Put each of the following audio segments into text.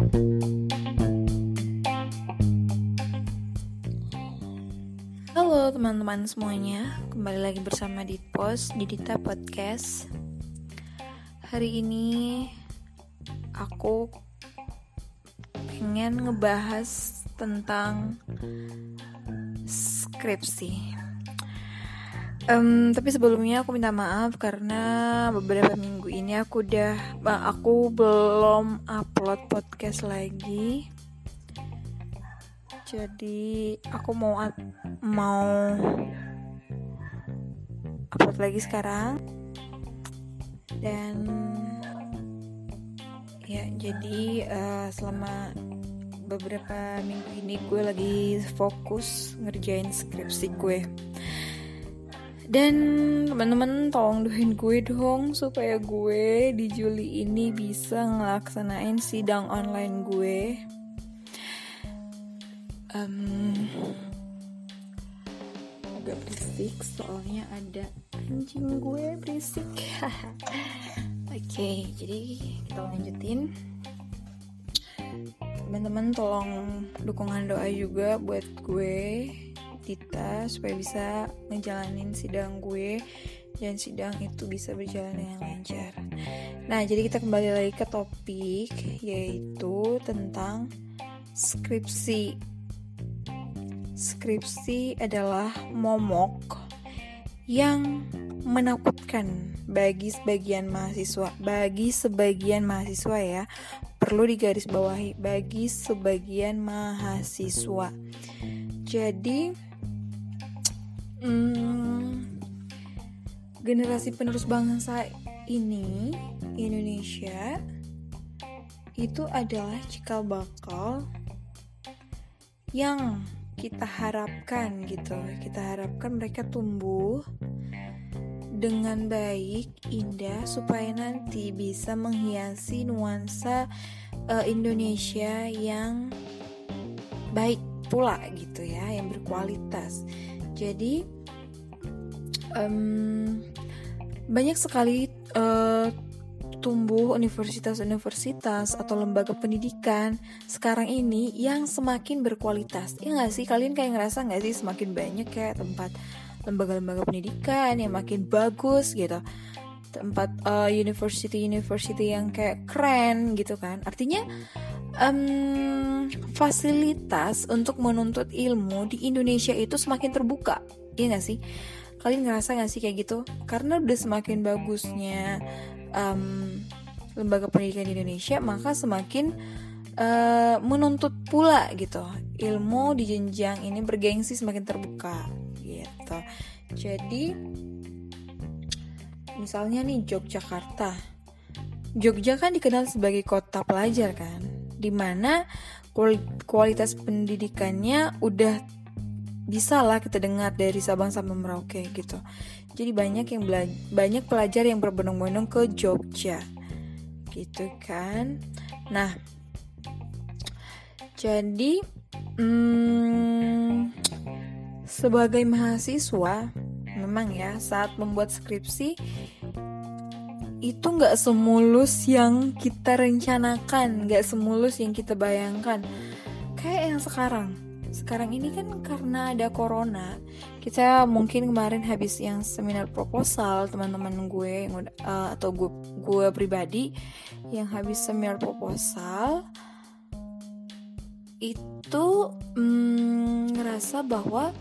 Halo teman-teman semuanya, kembali lagi bersama di Pos di Dita Podcast. Hari ini aku pengen ngebahas tentang skripsi. Um, tapi sebelumnya aku minta maaf karena beberapa minggu ini aku udah aku belum upload podcast lagi. Jadi aku mau mau upload lagi sekarang dan ya jadi uh, selama beberapa minggu ini gue lagi fokus ngerjain skripsi gue dan teman-teman tolong doain gue dong supaya gue di Juli ini bisa ngelaksanain sidang online gue. Um, agak berisik soalnya ada anjing gue berisik. Oke, okay, jadi kita lanjutin. Teman-teman tolong dukungan doa juga buat gue kita supaya bisa ngejalanin sidang gue dan sidang itu bisa berjalan dengan lancar. Nah, jadi kita kembali lagi ke topik yaitu tentang skripsi. Skripsi adalah momok yang menakutkan bagi sebagian mahasiswa. Bagi sebagian mahasiswa ya, perlu digarisbawahi bagi sebagian mahasiswa. Jadi hmm, generasi penerus bangsa ini Indonesia itu adalah cikal bakal yang kita harapkan gitu. Kita harapkan mereka tumbuh dengan baik indah supaya nanti bisa menghiasi nuansa uh, Indonesia yang baik pula gitu ya yang berkualitas jadi um, banyak sekali uh, tumbuh universitas-universitas atau lembaga pendidikan sekarang ini yang semakin berkualitas. Ya nggak sih? Kalian kayak ngerasa nggak sih semakin banyak kayak tempat lembaga-lembaga pendidikan yang makin bagus gitu? Tempat uh, university-university yang kayak keren gitu kan? Artinya um, fasilitas untuk menuntut ilmu di Indonesia itu semakin terbuka, iya gak sih? Kalian ngerasa gak sih kayak gitu? Karena udah semakin bagusnya um, lembaga pendidikan di Indonesia, maka semakin uh, menuntut pula gitu ilmu di jenjang ini bergengsi semakin terbuka gitu. Jadi misalnya nih Yogyakarta, Jogja kan dikenal sebagai kota pelajar kan di mana kualitas pendidikannya udah bisa lah kita dengar dari Sabang sampai Merauke gitu. Jadi banyak yang banyak pelajar yang berbondong-bondong ke Jogja, gitu kan. Nah, jadi hmm, sebagai mahasiswa memang ya saat membuat skripsi itu nggak semulus yang kita rencanakan, nggak semulus yang kita bayangkan. Kayak yang sekarang. Sekarang ini kan karena ada corona, kita mungkin kemarin habis yang seminar proposal teman-teman gue yang uh, atau gue gue pribadi yang habis seminar proposal itu mm, ngerasa bahwa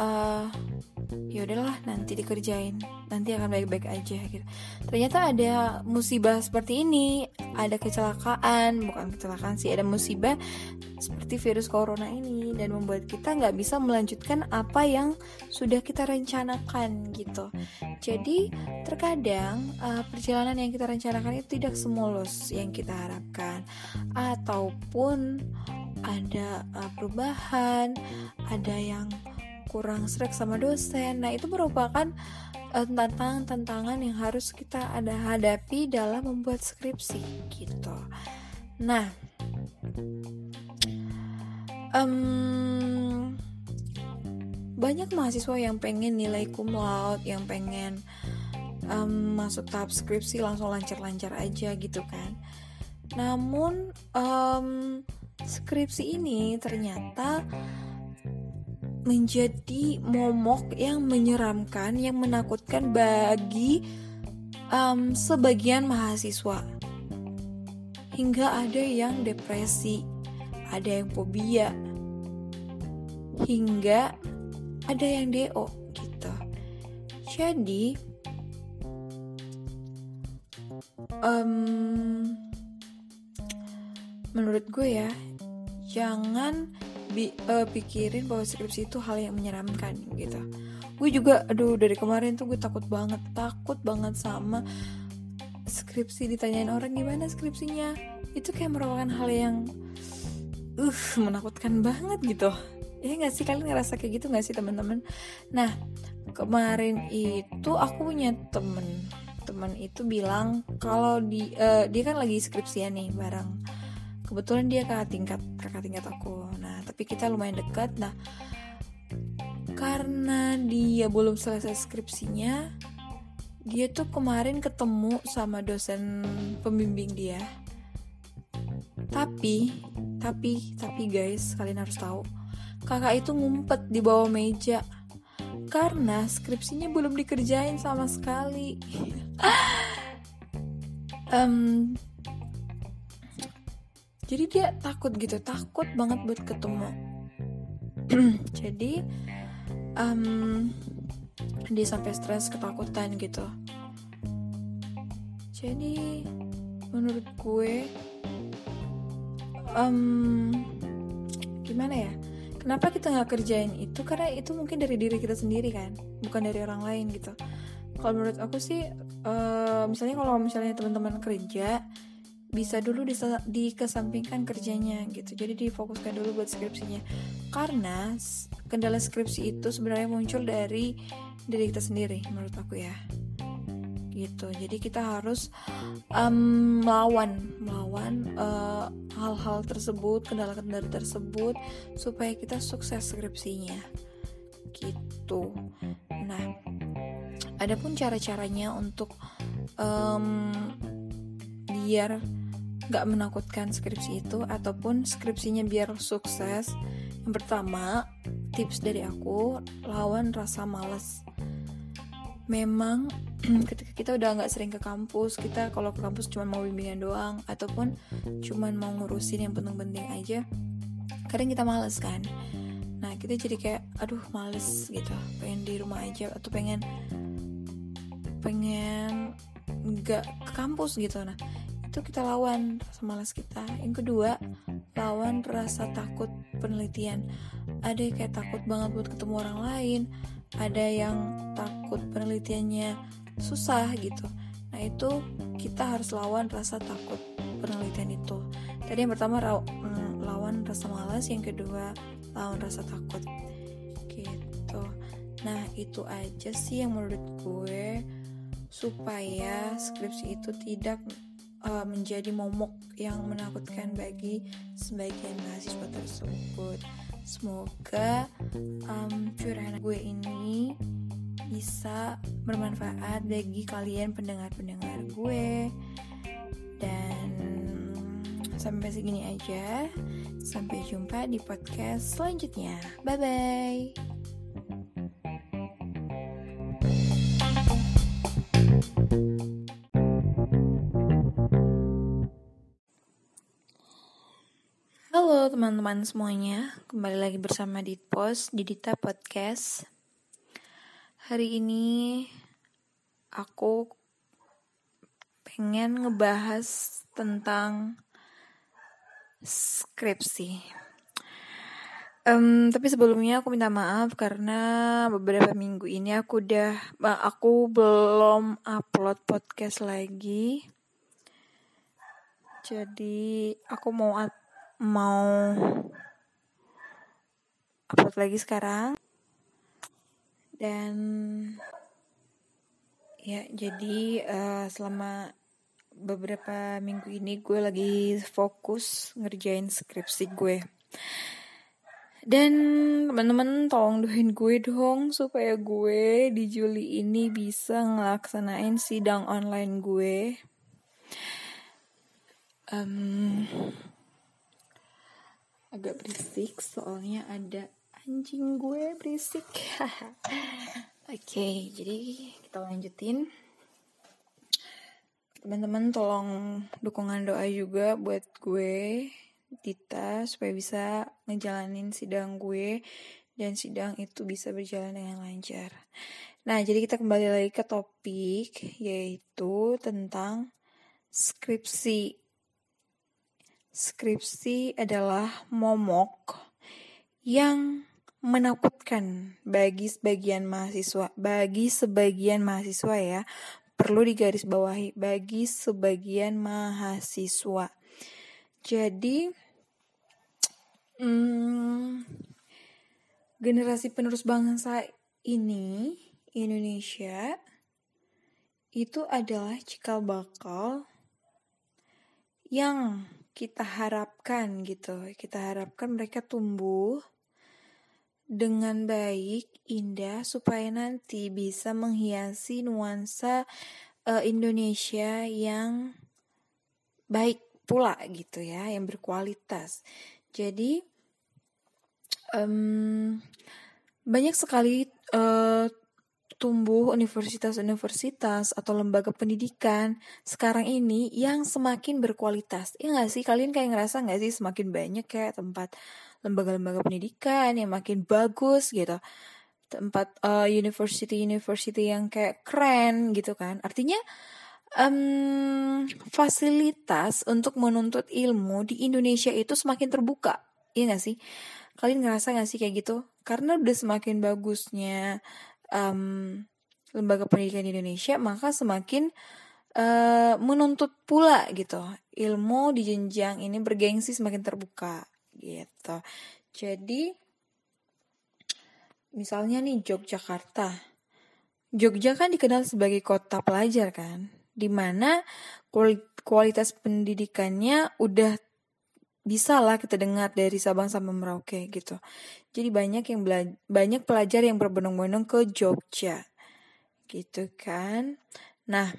uh, ya udahlah nanti dikerjain. Nanti akan baik-baik aja gitu. Ternyata ada musibah seperti ini. Ada kecelakaan bukan kecelakaan sih ada musibah seperti virus corona ini. Dan membuat kita nggak bisa melanjutkan apa yang sudah kita rencanakan gitu. Jadi terkadang uh, perjalanan yang kita rencanakan itu tidak semulus yang kita harapkan. Ataupun ada uh, perubahan ada yang kurang serak sama dosen. Nah, itu merupakan uh, tantangan-tantangan yang harus kita ada hadapi dalam membuat skripsi gitu. Nah, um, banyak mahasiswa yang pengen nilai cum laude, yang pengen um, masuk tahap skripsi langsung lancar-lancar aja gitu kan. namun um, skripsi ini ternyata menjadi momok yang menyeramkan, yang menakutkan bagi um, sebagian mahasiswa. Hingga ada yang depresi, ada yang fobia, hingga ada yang DO gitu. Jadi, um, menurut gue ya, jangan bi uh, pikirin bahwa skripsi itu hal yang menyeramkan gitu. Gue juga aduh dari kemarin tuh gue takut banget takut banget sama skripsi ditanyain orang gimana skripsinya. Itu kayak merupakan hal yang uh menakutkan banget gitu. Ya nggak sih? Kalian ngerasa kayak gitu nggak sih teman-teman? Nah kemarin itu aku punya temen. Temen itu bilang kalau di uh, dia kan lagi skripsian nih bareng. Kebetulan dia kakak tingkat kakak tingkat aku tapi kita lumayan dekat. Nah karena dia belum selesai skripsinya dia tuh kemarin ketemu sama dosen pembimbing dia. Tapi tapi tapi guys kalian harus tahu kakak itu ngumpet di bawah meja karena skripsinya belum dikerjain sama sekali. Um, jadi dia takut gitu takut banget buat ketemu. Jadi um, dia sampai stres ketakutan gitu. Jadi menurut gue um, gimana ya? Kenapa kita nggak kerjain itu? Karena itu mungkin dari diri kita sendiri kan bukan dari orang lain gitu. Kalau menurut aku sih uh, misalnya kalau misalnya teman-teman kerja bisa dulu dikesampingkan kerjanya gitu. Jadi difokuskan dulu buat skripsinya. Karena kendala skripsi itu sebenarnya muncul dari diri kita sendiri menurut aku ya. Gitu. Jadi kita harus um, melawan melawan uh, hal-hal tersebut kendala-kendala tersebut supaya kita sukses skripsinya. Gitu. Nah adapun cara-caranya untuk um, biar gak menakutkan skripsi itu ataupun skripsinya biar sukses. Yang pertama tips dari aku lawan rasa males. Memang ketika kita udah nggak sering ke kampus kita kalau ke kampus cuma mau bimbingan doang ataupun cuma mau ngurusin yang penting-penting aja kadang kita males kan. Nah kita jadi kayak aduh males gitu. Pengen di rumah aja atau pengen pengen nggak ke kampus gitu. Nah itu kita lawan rasa malas kita. Yang kedua lawan rasa takut penelitian. Ada yang kayak takut banget buat ketemu orang lain ada yang takut penelitiannya susah gitu. Nah itu kita harus lawan rasa takut penelitian itu. Tadi yang pertama mm, lawan rasa malas yang kedua lawan rasa takut. Gitu. Nah itu aja sih yang menurut gue supaya skripsi itu tidak uh, menjadi momok yang menakutkan bagi sebagian mahasiswa tersebut. Semoga um, curahan gue ini bisa bermanfaat bagi kalian pendengar-pendengar gue. Dan sampai segini aja. Sampai jumpa di podcast selanjutnya. Bye bye teman-teman semuanya, kembali lagi bersama di Post di Dita Podcast. Hari ini aku pengen ngebahas tentang skripsi. Um, tapi sebelumnya aku minta maaf karena beberapa minggu ini aku udah aku belum upload podcast lagi. Jadi aku mau mau upload lagi sekarang. Dan ya jadi uh, selama beberapa minggu ini gue lagi fokus ngerjain skripsi gue. Dan teman-teman tolong doain gue dong supaya gue di Juli ini bisa ngelaksanain sidang online gue. Um, agak berisik soalnya ada anjing gue berisik oke okay, jadi kita lanjutin teman-teman tolong dukungan doa juga buat gue Dita supaya bisa ngejalanin sidang gue dan sidang itu bisa berjalan dengan lancar. Nah, jadi kita kembali lagi ke topik yaitu tentang skripsi. Skripsi adalah momok yang menakutkan bagi sebagian mahasiswa, bagi sebagian mahasiswa ya, perlu digarisbawahi bagi sebagian mahasiswa. Jadi, hmm, generasi penerus bangsa ini Indonesia itu adalah cikal bakal yang kita harapkan gitu. Kita harapkan mereka tumbuh dengan baik, indah supaya nanti bisa menghiasi nuansa uh, Indonesia yang baik pula gitu ya, yang berkualitas. Jadi um, banyak sekali uh, tumbuh universitas-universitas atau lembaga pendidikan sekarang ini yang semakin berkualitas. Ya nggak sih? Kalian kayak ngerasa nggak sih semakin banyak kayak tempat lembaga-lembaga pendidikan yang makin bagus gitu. Tempat uh, university-university yang kayak keren gitu kan. Artinya um, fasilitas untuk menuntut ilmu di Indonesia itu semakin terbuka. Iya gak sih? Kalian ngerasa gak sih kayak gitu? Karena udah semakin bagusnya um, lembaga pendidikan di Indonesia, maka semakin uh, menuntut pula gitu ilmu di jenjang ini bergengsi semakin terbuka gitu. Jadi misalnya nih Yogyakarta, Jogja kan dikenal sebagai kota pelajar kan, di mana kualitas pendidikannya udah bisa lah kita dengar dari Sabang sampai Merauke gitu. Jadi banyak yang banyak pelajar yang berbondong-bondong ke Jogja. Gitu kan. Nah,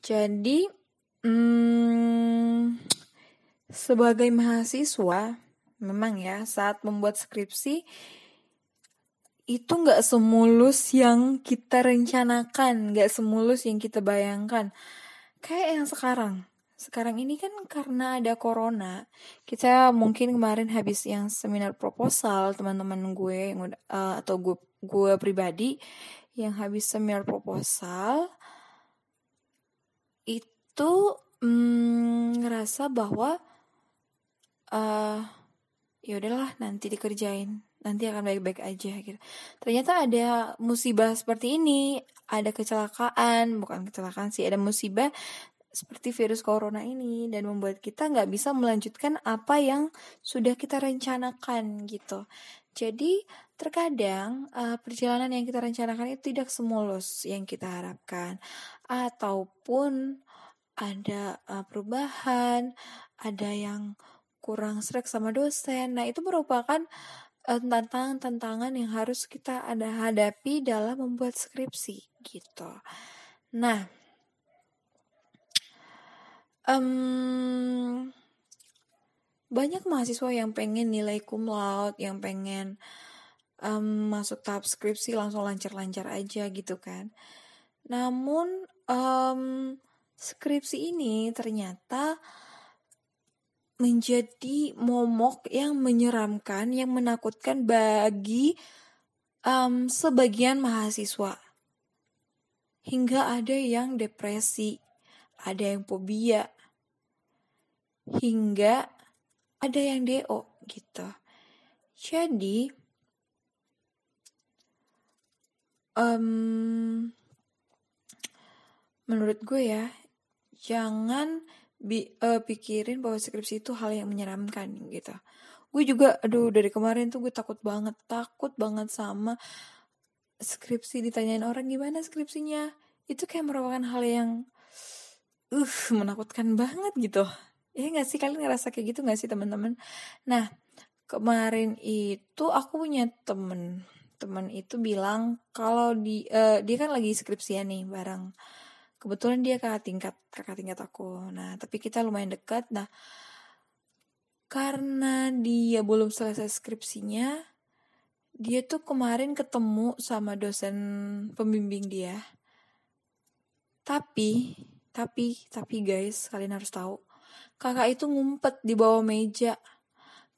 jadi hmm, sebagai mahasiswa memang ya saat membuat skripsi itu nggak semulus yang kita rencanakan, nggak semulus yang kita bayangkan. Kayak yang sekarang sekarang ini kan karena ada corona, kita mungkin kemarin habis yang seminar proposal teman-teman gue yang uh, atau gue gue pribadi yang habis seminar proposal itu mm, ngerasa bahwa uh, ya udahlah nanti dikerjain nanti akan baik-baik aja gitu. Ternyata ada musibah seperti ini, ada kecelakaan, bukan kecelakaan sih, ada musibah seperti virus corona ini dan membuat kita nggak bisa melanjutkan apa yang sudah kita rencanakan gitu. Jadi terkadang uh, perjalanan yang kita rencanakan itu tidak semulus yang kita harapkan ataupun ada uh, perubahan, ada yang kurang serak sama dosen. Nah, itu merupakan uh, tantangan-tantangan yang harus kita ada hadapi dalam membuat skripsi gitu. Nah, um, banyak mahasiswa yang pengen nilai cum laude, yang pengen um, masuk tahap skripsi langsung lancar-lancar aja gitu kan. Namun um, skripsi ini ternyata menjadi momok yang menyeramkan, yang menakutkan bagi um, sebagian mahasiswa. Hingga ada yang depresi, ada yang fobia, hingga ada yang DO gitu. Jadi um, menurut gue ya jangan bi uh, pikirin bahwa skripsi itu hal yang menyeramkan gitu. Gue juga aduh dari kemarin tuh gue takut banget, takut banget sama skripsi ditanyain orang gimana skripsinya. Itu kayak merupakan hal yang uh menakutkan banget gitu ya nggak sih? Kalian ngerasa kayak gitu nggak sih teman-teman? Nah kemarin itu aku punya temen. Temen itu bilang kalau di uh, dia kan lagi skripsian nih bareng. Kebetulan dia kakak tingkat kakak tingkat aku. Nah tapi kita lumayan dekat. Nah karena dia belum selesai skripsinya dia tuh kemarin ketemu sama dosen pembimbing dia. Tapi tapi tapi guys kalian harus tahu kakak itu ngumpet di bawah meja.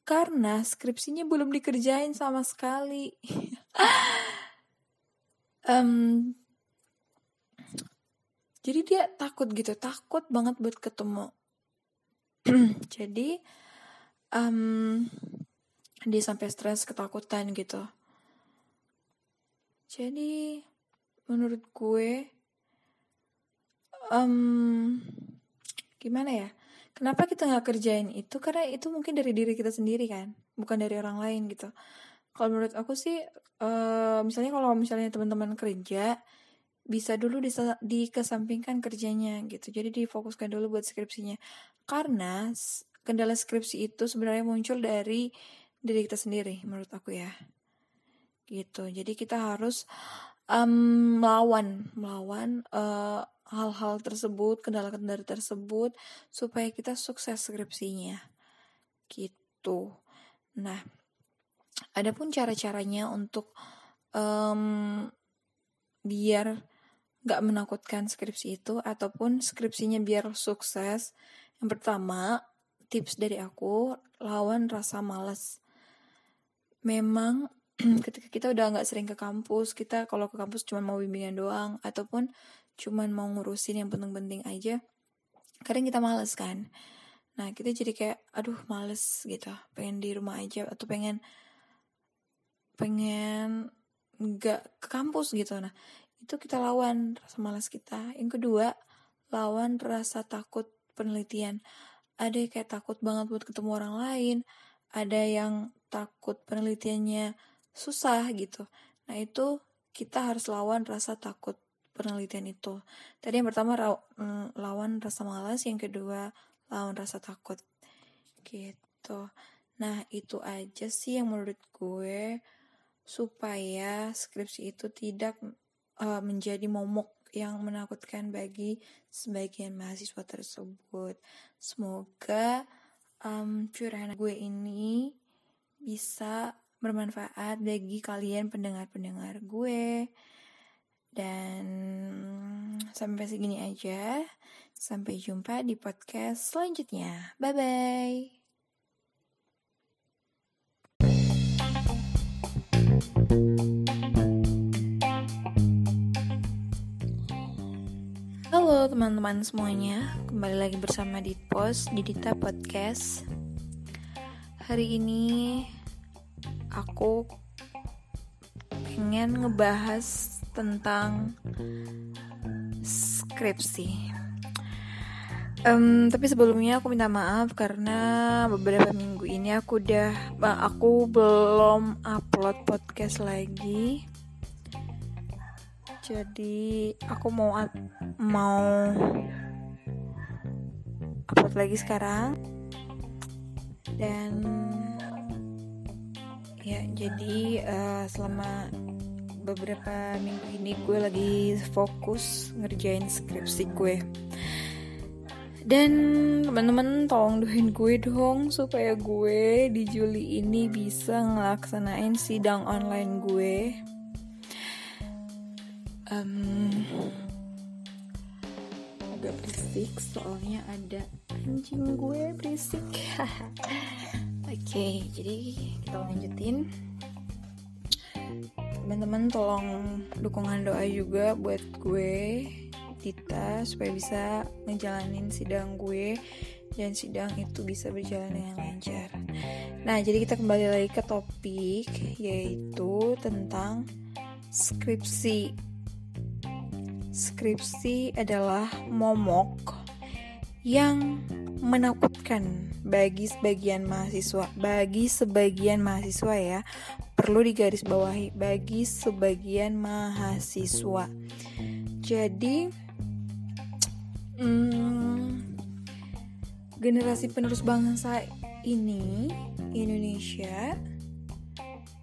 Karena skripsinya belum dikerjain sama sekali. Um, jadi dia takut gitu takut banget buat ketemu. Jadi um, dia sampai stres ketakutan gitu. Jadi menurut gue um, gimana ya kenapa kita nggak kerjain itu karena itu mungkin dari diri kita sendiri kan bukan dari orang lain gitu kalau menurut aku sih uh, misalnya kalau misalnya teman-teman kerja bisa dulu bisa dikesampingkan kerjanya gitu. Jadi difokuskan dulu buat skripsinya. Karena kendala skripsi itu sebenarnya muncul dari diri kita sendiri menurut aku ya. Gitu. Jadi kita harus um, melawan melawan eh, hal-hal tersebut, kendala-kendala tersebut supaya kita sukses skripsinya. Gitu. Nah, adapun cara-caranya untuk um, biar gak menakutkan skripsi itu ataupun skripsinya biar sukses. Yang pertama, tips dari aku, lawan rasa malas. Memang ketika kita udah gak sering ke kampus, kita kalau ke kampus cuma mau bimbingan doang ataupun cuma mau ngurusin yang penting-penting aja, kadang kita males kan. Nah, kita jadi kayak aduh males gitu, pengen di rumah aja atau pengen pengen nggak ke kampus gitu. Nah, itu kita lawan rasa malas kita yang kedua lawan rasa takut penelitian ada yang kayak takut banget buat ketemu orang lain ada yang takut penelitiannya susah gitu nah itu kita harus lawan rasa takut penelitian itu tadi yang pertama mm, lawan rasa malas yang kedua lawan rasa takut gitu nah itu aja sih yang menurut gue supaya skripsi itu tidak uh, menjadi momok yang menakutkan bagi sebagian mahasiswa tersebut. Semoga um, curahan gue ini bisa bermanfaat bagi kalian pendengar-pendengar gue. Dan sampai segini aja. Sampai jumpa di podcast selanjutnya. Bye bye. Halo teman-teman semuanya, kembali lagi bersama di Pos di Dita Podcast. Hari ini aku pengen ngebahas tentang skripsi. Um, tapi sebelumnya aku minta maaf karena beberapa minggu ini aku udah aku belum upload podcast lagi jadi aku mau mau upload lagi sekarang dan ya jadi uh, selama beberapa minggu ini gue lagi fokus ngerjain skripsi gue. Dan teman-teman tolong doain gue dong supaya gue di Juli ini bisa ngelaksanain sidang online gue. Um, agak berisik soalnya ada anjing gue berisik. Oke okay, jadi kita lanjutin teman-teman tolong dukungan doa juga buat gue Dita supaya bisa ngejalanin sidang gue dan sidang itu bisa berjalan dengan lancar. Nah, jadi kita kembali lagi ke topik yaitu tentang skripsi skripsi adalah momok yang menakutkan bagi sebagian mahasiswa. Bagi sebagian mahasiswa ya, perlu digarisbawahi bagi sebagian mahasiswa. Jadi hmm, generasi penerus bangsa ini Indonesia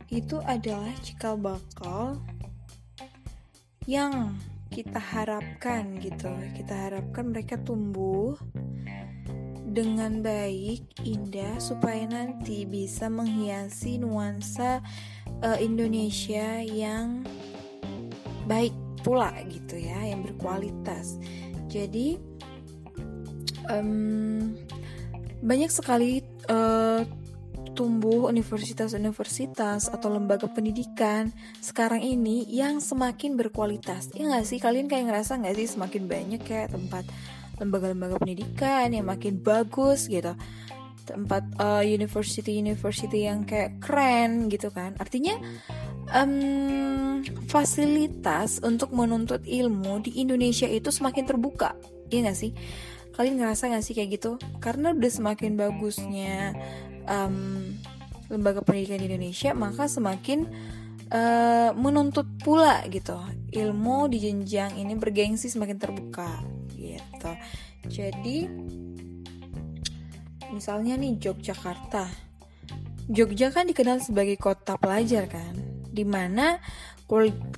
itu adalah cikal bakal yang kita harapkan gitu kita harapkan mereka tumbuh dengan baik indah supaya nanti bisa menghiasi nuansa uh, Indonesia yang baik pula gitu ya yang berkualitas jadi um, banyak sekali uh, tumbuh universitas-universitas atau lembaga pendidikan sekarang ini yang semakin berkualitas. Ya nggak sih? Kalian kayak ngerasa nggak sih semakin banyak kayak tempat lembaga-lembaga pendidikan yang makin bagus gitu. Tempat uh, university-university yang kayak keren gitu kan. Artinya um, fasilitas untuk menuntut ilmu di Indonesia itu semakin terbuka. Iya nggak sih? Kalian ngerasa gak sih kayak gitu? Karena udah semakin bagusnya um, lembaga pendidikan di Indonesia maka semakin uh, menuntut pula gitu ilmu di jenjang ini bergengsi semakin terbuka gitu jadi misalnya nih Yogyakarta Jogja kan dikenal sebagai kota pelajar kan di mana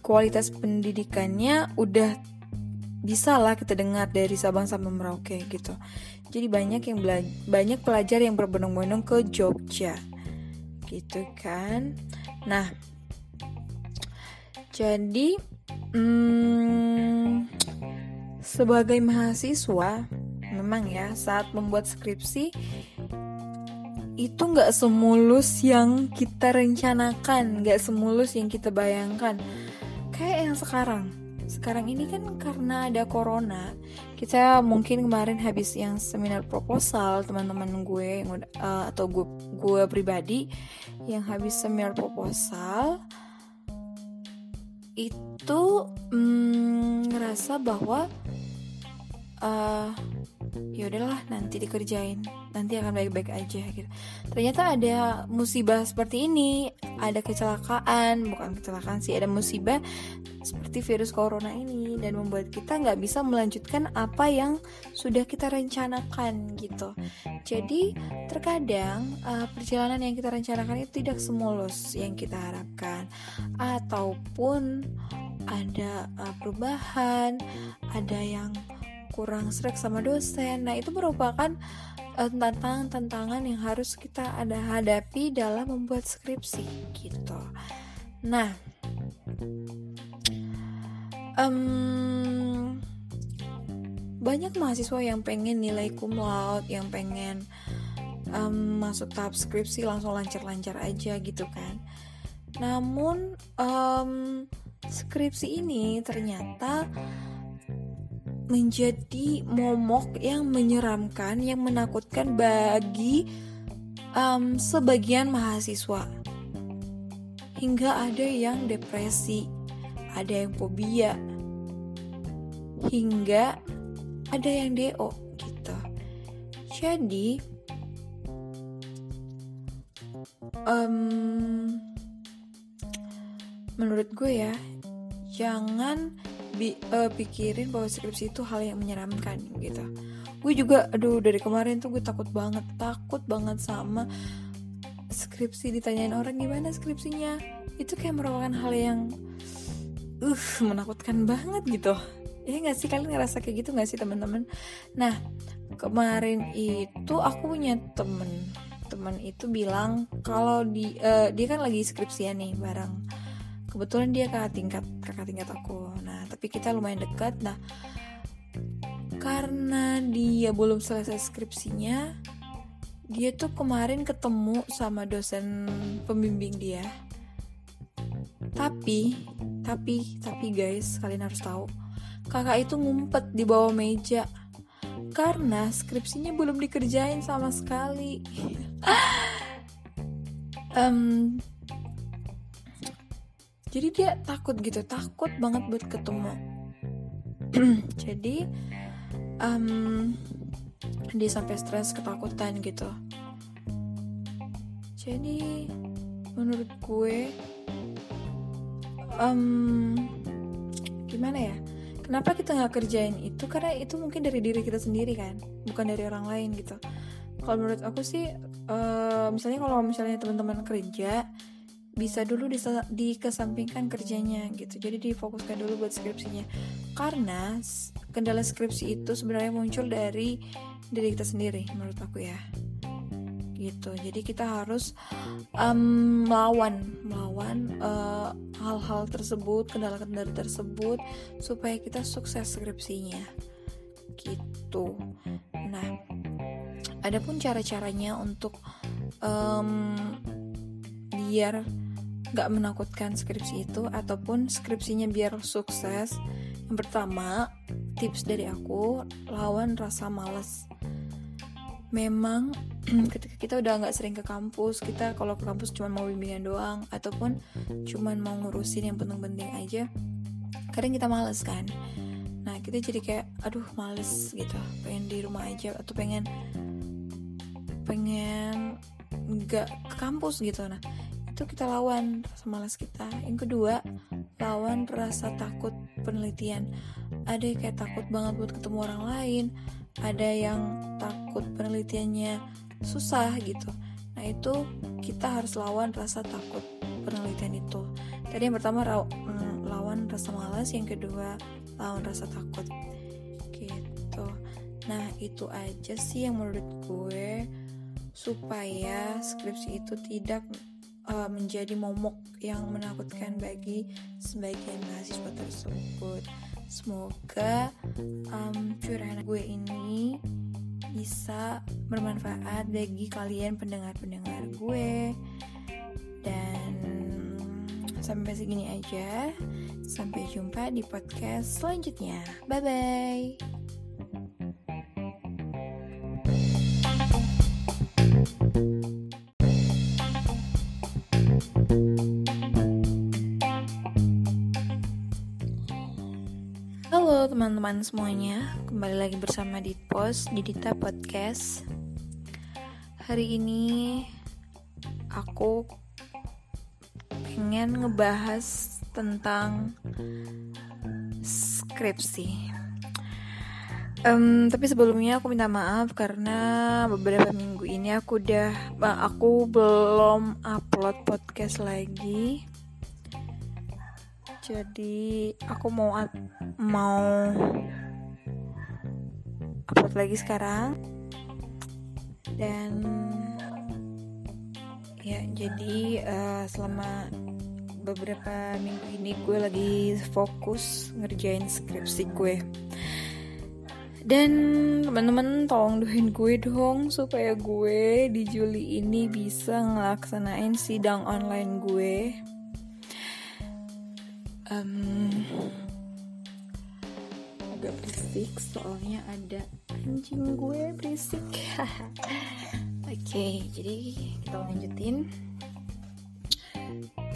kualitas pendidikannya udah bisa lah kita dengar dari Sabang sampai Merauke gitu jadi banyak yang banyak pelajar yang berbondong-bondong ke Jogja. Gitu kan. Nah, jadi hmm, sebagai mahasiswa memang ya saat membuat skripsi itu nggak semulus yang kita rencanakan, nggak semulus yang kita bayangkan. Kayak yang sekarang sekarang ini kan karena ada corona kita mungkin kemarin habis yang seminar proposal teman-teman gue uh, atau gue gue pribadi yang habis seminar proposal itu mm, ngerasa bahwa uh, ya udahlah nanti dikerjain nanti akan baik-baik aja gitu. Ternyata ada musibah seperti ini ada kecelakaan bukan kecelakaan sih ada musibah seperti virus corona ini dan membuat kita nggak bisa melanjutkan apa yang sudah kita rencanakan gitu. Jadi terkadang uh, perjalanan yang kita rencanakan itu tidak semulus yang kita harapkan. Ataupun ada uh, perubahan ada yang kurang serak sama dosen. Nah, itu merupakan uh, tantangan-tantangan yang harus kita ada hadapi dalam membuat skripsi gitu. Nah, um, banyak mahasiswa yang pengen nilai cum laude, yang pengen um, masuk tahap skripsi langsung lancar-lancar aja gitu kan. Namun um, skripsi ini ternyata menjadi momok yang menyeramkan, yang menakutkan bagi um, sebagian mahasiswa. Hingga ada yang depresi, ada yang fobia, hingga ada yang DO gitu. Jadi, um, menurut gue ya, jangan bi uh, pikirin bahwa skripsi itu hal yang menyeramkan gitu. Gue juga aduh dari kemarin tuh gue takut banget takut banget sama skripsi ditanyain orang gimana skripsinya. Itu kayak merupakan hal yang uh menakutkan banget gitu. Ya nggak sih? Kalian ngerasa kayak gitu nggak sih teman-teman? Nah kemarin itu aku punya temen. Temen itu bilang kalau di uh, dia kan lagi skripsian nih bareng. Kebetulan dia kakak tingkat kakak tingkat aku. Nah tapi kita lumayan dekat. Nah karena dia belum selesai skripsinya dia tuh kemarin ketemu sama dosen pembimbing dia. Tapi tapi tapi guys kalian harus tahu kakak itu ngumpet di bawah meja karena skripsinya belum dikerjain sama sekali. Um, jadi dia takut gitu takut banget buat ketemu. Jadi um, dia sampai stres ketakutan gitu. Jadi menurut gue um, gimana ya? Kenapa kita nggak kerjain itu? Karena itu mungkin dari diri kita sendiri kan bukan dari orang lain gitu. Kalau menurut aku sih uh, misalnya kalau misalnya teman-teman kerja bisa dulu dikesampingkan kerjanya gitu. Jadi difokuskan dulu buat skripsinya. Karena kendala skripsi itu sebenarnya muncul dari diri kita sendiri menurut aku ya. Gitu. Jadi kita harus um, melawan melawan uh, hal-hal tersebut kendala-kendala tersebut supaya kita sukses skripsinya. Gitu. Nah adapun cara-caranya untuk um, biar gak menakutkan skripsi itu ataupun skripsinya biar sukses. Yang pertama tips dari aku lawan rasa males. Memang ketika kita udah nggak sering ke kampus kita kalau ke kampus cuma mau bimbingan doang ataupun cuma mau ngurusin yang penting-penting aja kadang kita males kan. Nah kita jadi kayak aduh males gitu. Pengen di rumah aja atau pengen pengen nggak ke kampus gitu. Nah itu kita lawan rasa malas kita. Yang kedua lawan rasa takut penelitian. Ada yang kayak takut banget buat ketemu orang lain ada yang takut penelitiannya susah gitu. Nah itu kita harus lawan rasa takut penelitian itu. Tadi yang pertama mm, lawan rasa malas yang kedua lawan rasa takut. Gitu. Nah itu aja sih yang menurut gue supaya skripsi itu tidak uh, menjadi momok yang menakutkan bagi sebagian mahasiswa tersebut. Semoga um, curahan gue ini bisa bermanfaat bagi kalian pendengar-pendengar gue. Dan sampai segini aja. Sampai jumpa di podcast selanjutnya. Bye bye teman-teman semuanya, kembali lagi bersama di Pos di Dita Podcast. Hari ini aku pengen ngebahas tentang skripsi. Um, tapi sebelumnya aku minta maaf karena beberapa minggu ini aku udah aku belum upload podcast lagi jadi aku mau mau upload lagi sekarang. Dan ya jadi uh, selama beberapa minggu ini gue lagi fokus ngerjain skripsi gue. Dan teman-teman tolong doain gue dong supaya gue di Juli ini bisa ngelaksanain sidang online gue um, agak berisik soalnya ada anjing gue berisik. Oke okay, jadi kita lanjutin.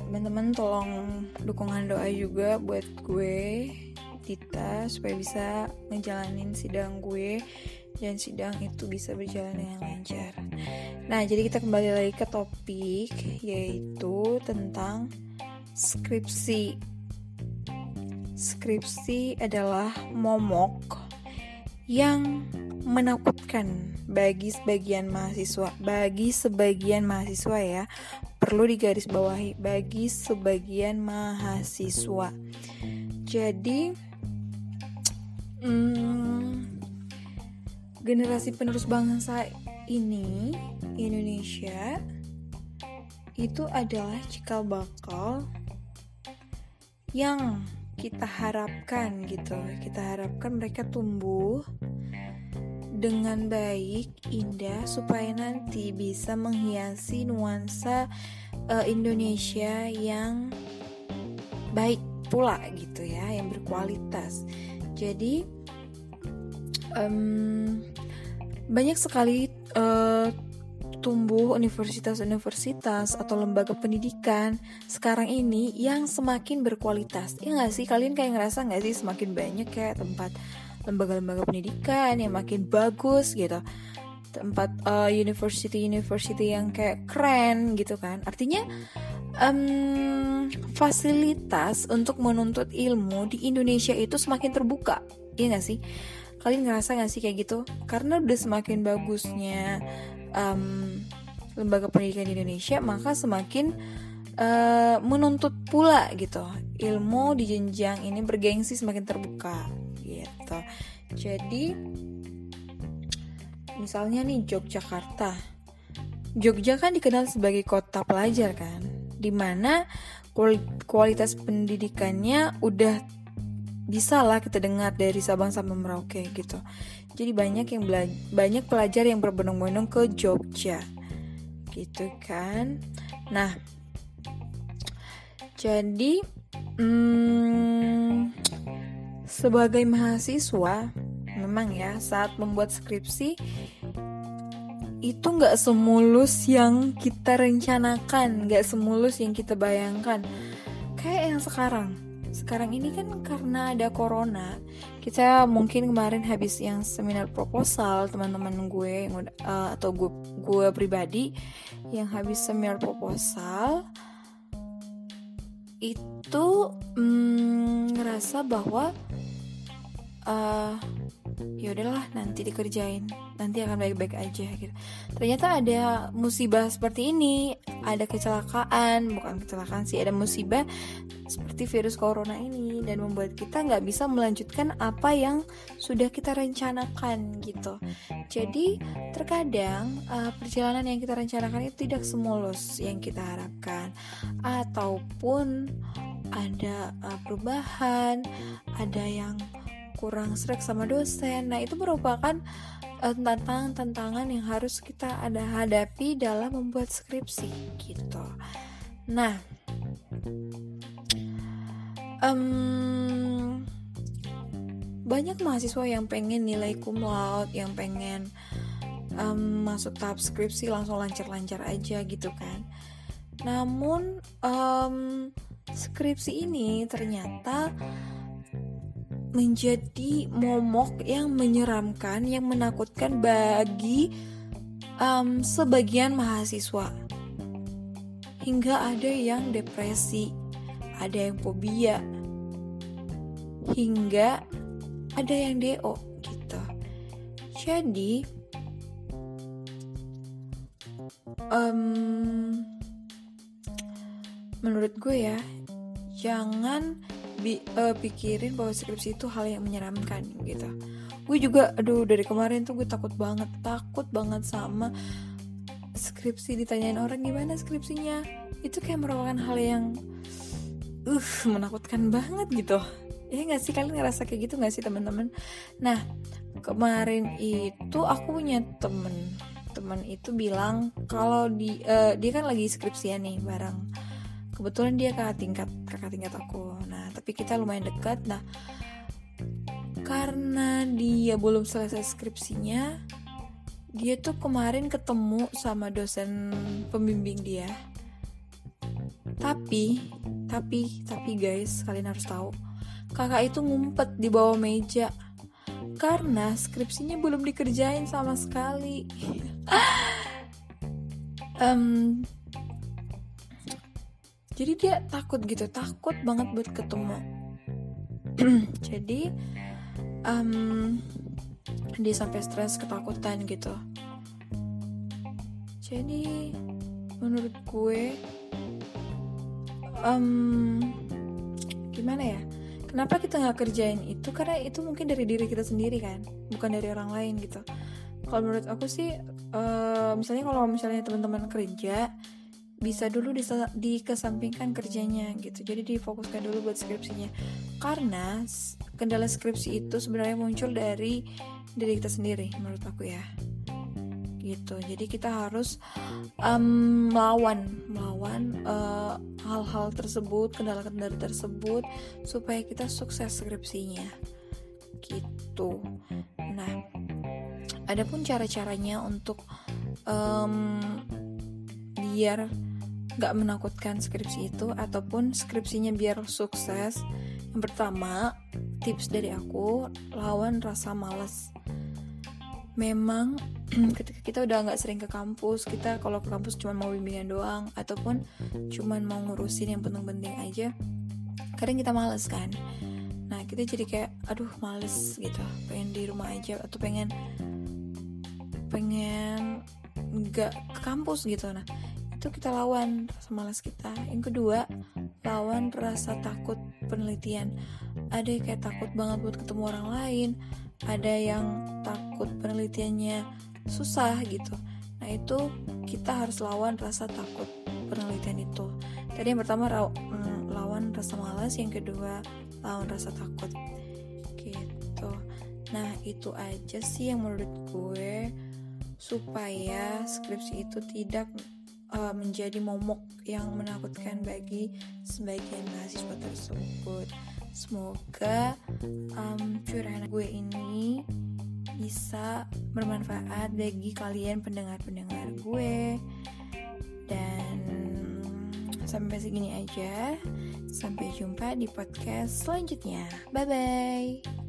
Teman-teman tolong dukungan doa juga buat gue Tita supaya bisa ngejalanin sidang gue dan sidang itu bisa berjalan dengan lancar. Nah, jadi kita kembali lagi ke topik yaitu tentang skripsi skripsi adalah momok yang menakutkan bagi sebagian mahasiswa. Bagi sebagian mahasiswa ya, perlu digarisbawahi bagi sebagian mahasiswa. Jadi hmm, generasi penerus bangsa ini Indonesia itu adalah cikal bakal yang kita harapkan gitu. Kita harapkan mereka tumbuh dengan baik indah supaya nanti bisa menghiasi nuansa uh, Indonesia yang baik pula gitu ya yang berkualitas. Jadi um, banyak sekali tumbuh universitas-universitas atau lembaga pendidikan sekarang ini yang semakin berkualitas. Ya nggak sih? Kalian kayak ngerasa nggak sih semakin banyak kayak tempat lembaga-lembaga pendidikan yang makin bagus gitu. Tempat uh, university-university yang kayak keren gitu kan. Artinya um, fasilitas untuk menuntut ilmu di Indonesia itu semakin terbuka. Iya gak sih? Kalian ngerasa gak sih kayak gitu? Karena udah semakin bagusnya um, lembaga pendidikan di Indonesia maka semakin uh, menuntut pula gitu. Ilmu di jenjang ini bergengsi semakin terbuka gitu. Jadi misalnya nih Yogyakarta. Jogja kan dikenal sebagai kota pelajar kan di mana kualitas pendidikannya udah bisa lah kita dengar dari Sabang sampai Merauke gitu. Jadi banyak yang banyak pelajar yang berbondong-bondong ke Jogja. Gitu kan? Nah jadi hmm, sebagai mahasiswa memang ya saat membuat skripsi itu nggak semulus yang kita rencanakan nggak semulus yang kita bayangkan. Kayak yang sekarang sekarang ini kan karena ada corona kita mungkin kemarin habis yang seminar proposal teman-teman gue uh, atau gue gue pribadi yang habis seminar proposal itu mm, ngerasa bahwa uh, ya udahlah nanti dikerjain nanti akan baik-baik aja gitu. Ternyata ada musibah seperti ini ada kecelakaan bukan kecelakaan sih ada musibah seperti virus corona ini dan membuat kita nggak bisa melanjutkan apa yang sudah kita rencanakan gitu. Jadi terkadang uh, perjalanan yang kita rencanakan itu tidak semulus yang kita harapkan. Ataupun ada uh, perubahan ada yang kurang serak sama dosen. Nah, itu merupakan uh, tantangan-tantangan yang harus kita ada hadapi dalam membuat skripsi gitu. Nah, um, banyak mahasiswa yang pengen nilai cum laude, yang pengen um, masuk tahap skripsi langsung lancar-lancar aja gitu kan. Namun um, skripsi ini ternyata menjadi momok yang menyeramkan, yang menakutkan bagi um, sebagian mahasiswa. Hingga ada yang depresi, ada yang fobia, hingga ada yang DO gitu. Jadi, um, menurut gue ya, jangan bi uh, pikirin bahwa skripsi itu hal yang menyeramkan gitu. Gue juga aduh dari kemarin tuh gue takut banget takut banget sama skripsi ditanyain orang gimana skripsinya. Itu kayak merupakan hal yang uh menakutkan banget gitu. Ya nggak sih? Kalian ngerasa kayak gitu nggak sih teman-teman? Nah kemarin itu aku punya temen. Temen itu bilang kalau di uh, dia kan lagi skripsian nih bareng kebetulan dia kakak tingkat kakak tingkat aku. Nah tapi kita lumayan dekat. Nah karena dia belum selesai skripsinya dia tuh kemarin ketemu sama dosen pembimbing dia. Tapi tapi tapi guys kalian harus tahu kakak itu ngumpet di bawah meja karena skripsinya belum dikerjain sama sekali. Um, jadi dia takut gitu takut banget buat ketemu. Jadi um, dia sampai stres ketakutan gitu. Jadi menurut gue um, gimana ya? Kenapa kita nggak kerjain itu? Karena itu mungkin dari diri kita sendiri kan bukan dari orang lain gitu. Kalau menurut aku sih uh, misalnya kalau misalnya teman-teman kerja bisa dulu dikesampingkan kerjanya gitu. Jadi difokuskan dulu buat skripsinya. Karena kendala skripsi itu sebenarnya muncul dari diri kita sendiri menurut aku ya. Gitu. Jadi kita harus um, melawan melawan uh, hal-hal tersebut kendala-kendala tersebut supaya kita sukses skripsinya. Gitu. Nah adapun cara-caranya untuk um, biar gak menakutkan skripsi itu ataupun skripsinya biar sukses. Yang pertama tips dari aku lawan rasa males. Memang ketika kita udah nggak sering ke kampus kita kalau ke kampus cuma mau bimbingan doang ataupun cuma mau ngurusin yang penting-penting aja kadang kita males kan. Nah kita jadi kayak aduh males gitu. Pengen di rumah aja atau pengen pengen nggak ke kampus gitu. Nah itu kita lawan rasa malas kita. Yang kedua lawan rasa takut penelitian. Ada yang kayak takut banget buat ketemu orang lain ada yang takut penelitiannya susah gitu. Nah itu kita harus lawan rasa takut penelitian itu. Tadi yang pertama mm, lawan rasa malas yang kedua lawan rasa takut. Gitu. Nah itu aja sih yang menurut gue supaya skripsi itu tidak uh, menjadi momok yang menakutkan bagi sebagian mahasiswa tersebut. Semoga um, curahan gue ini bisa bermanfaat bagi kalian pendengar-pendengar gue. Dan sampai segini aja. Sampai jumpa di podcast selanjutnya. Bye bye